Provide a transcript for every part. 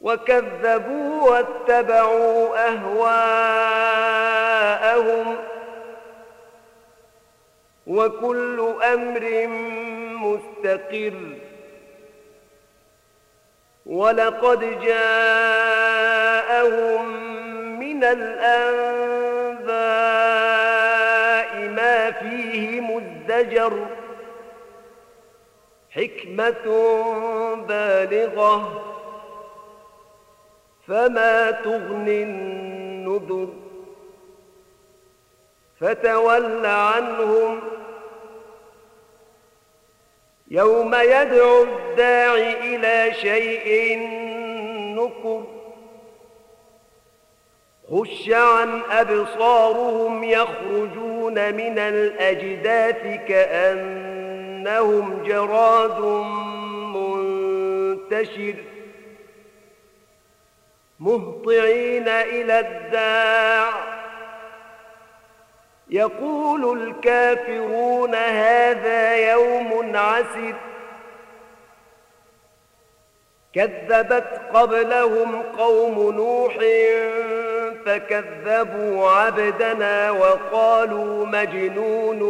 وكذبوا واتبعوا أهواءهم وكل أمر مستقر. ولقد جاءهم من الأنباء ما فيه مزدجر حكمة بالغة. فما تغني النذر فتول عنهم يوم يدعو الداعي إلى شيء نكر خش عن أبصارهم يخرجون من الأجداث كأنهم جراد منتشر مهطعين إلى الداع. يقول الكافرون هذا يوم عسر. كذبت قبلهم قوم نوح فكذبوا عبدنا وقالوا مجنون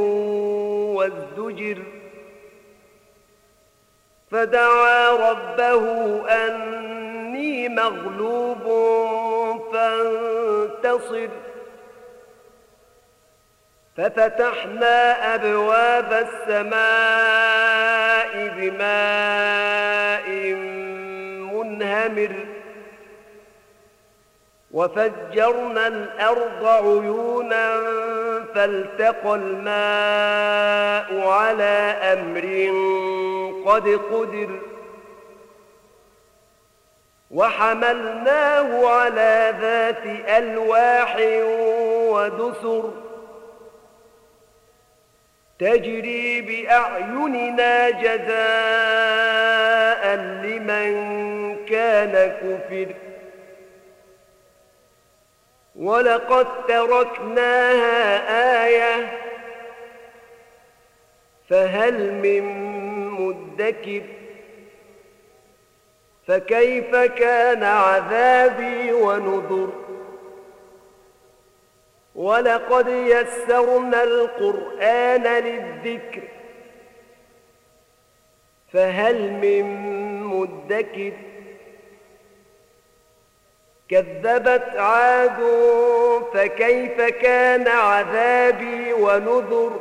وازدجر. فدعا ربه أني مغلوب فانتصر. ففتحنا أبواب السماء بماء منهمر. وفجرنا الأرض عيونا فالتقى الماء على أمر قد قدر. وحملناه على ذات ألواح ودسر. تجري بأعيننا جزاء لمن كان كفر. ولقد تركناها آية. فهل من مدكر فكيف كان عذابي ونذر؟ ولقد يسرنا القرآن للذكر فهل من مدكر؟ كذبت عاد فكيف كان عذابي ونذر؟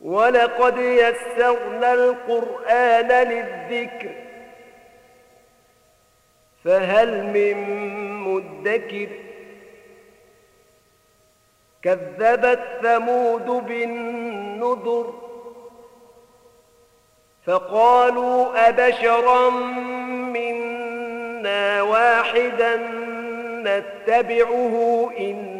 ولقد يسرنا القرآن للذكر فهل من مدكر؟ كذبت ثمود بالنذر فقالوا أبشرا منا واحدا نتبعه إنا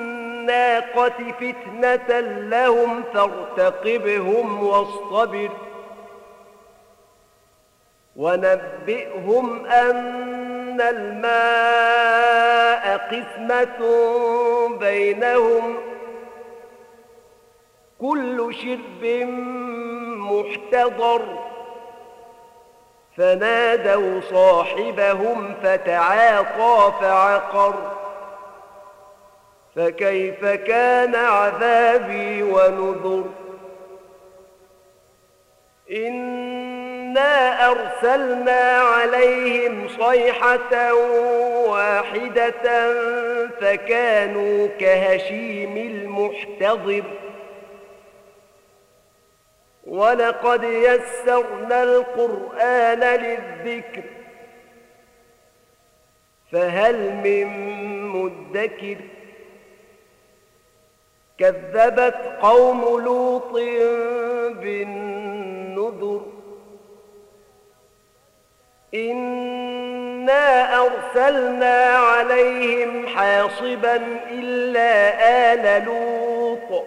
الناقة فتنة لهم فارتقبهم واصطبر ونبئهم أن الماء قسمة بينهم كل شرب محتضر فنادوا صاحبهم فتعاطى فعقر فكيف كان عذابي ونذر؟ إنا أرسلنا عليهم صيحة واحدة فكانوا كهشيم المحتضر. ولقد يسرنا القرآن للذكر فهل من مدكر؟ كذبت قوم لوط بالنذر. إنا أرسلنا عليهم حاصبا إلا آل لوط.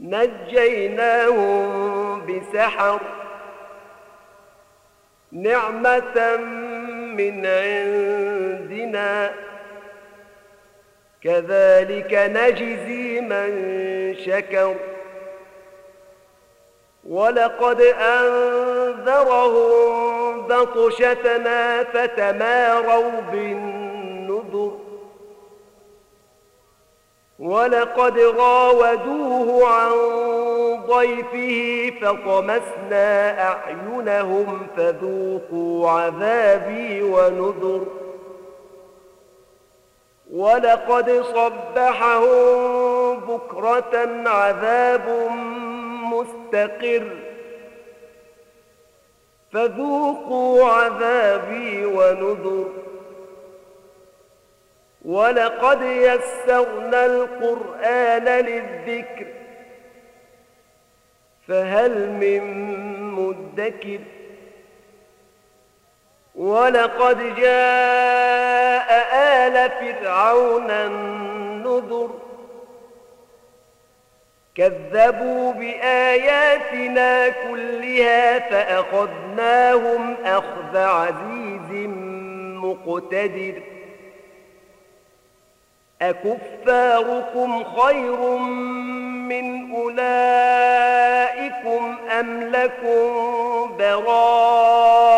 نجيناهم بسحر. نعمة من عندنا. كذلك نجزي من شكر. ولقد أنذرهم بطشتنا فتماروا بالنذر. ولقد راودوه عن ضيفه فطمسنا أعينهم فذوقوا عذابي ونذر. ولقد صبحهم بكرة عذاب مستقر. فذوقوا عذابي ونذر. ولقد يسرنا القرآن للذكر. فهل من مدكر؟ ولقد جاء آل فرعون النذر. كذبوا بآياتنا كلها فأخذناهم أخذ عزيز مقتدر. أكفاركم خير من أولئكم أم لكم براءة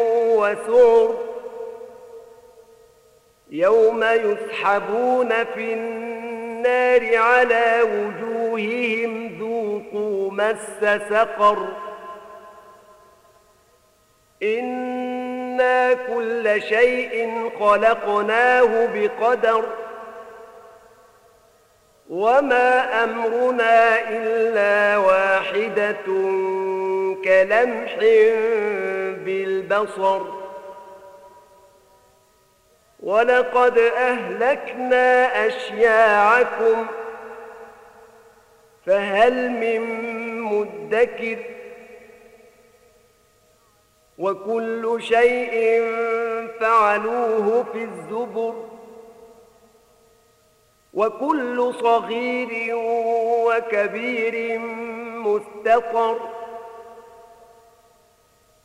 وسعر يوم يسحبون في النار على وجوههم ذوقوا مس سقر إنا كل شيء خلقناه بقدر وما أمرنا إلا واحدة كلمح بالبصر. ولقد أهلكنا أشياعكم فهل من مدكر؟ وكل شيء فعلوه في الزبر. وكل صغير وكبير مستقر.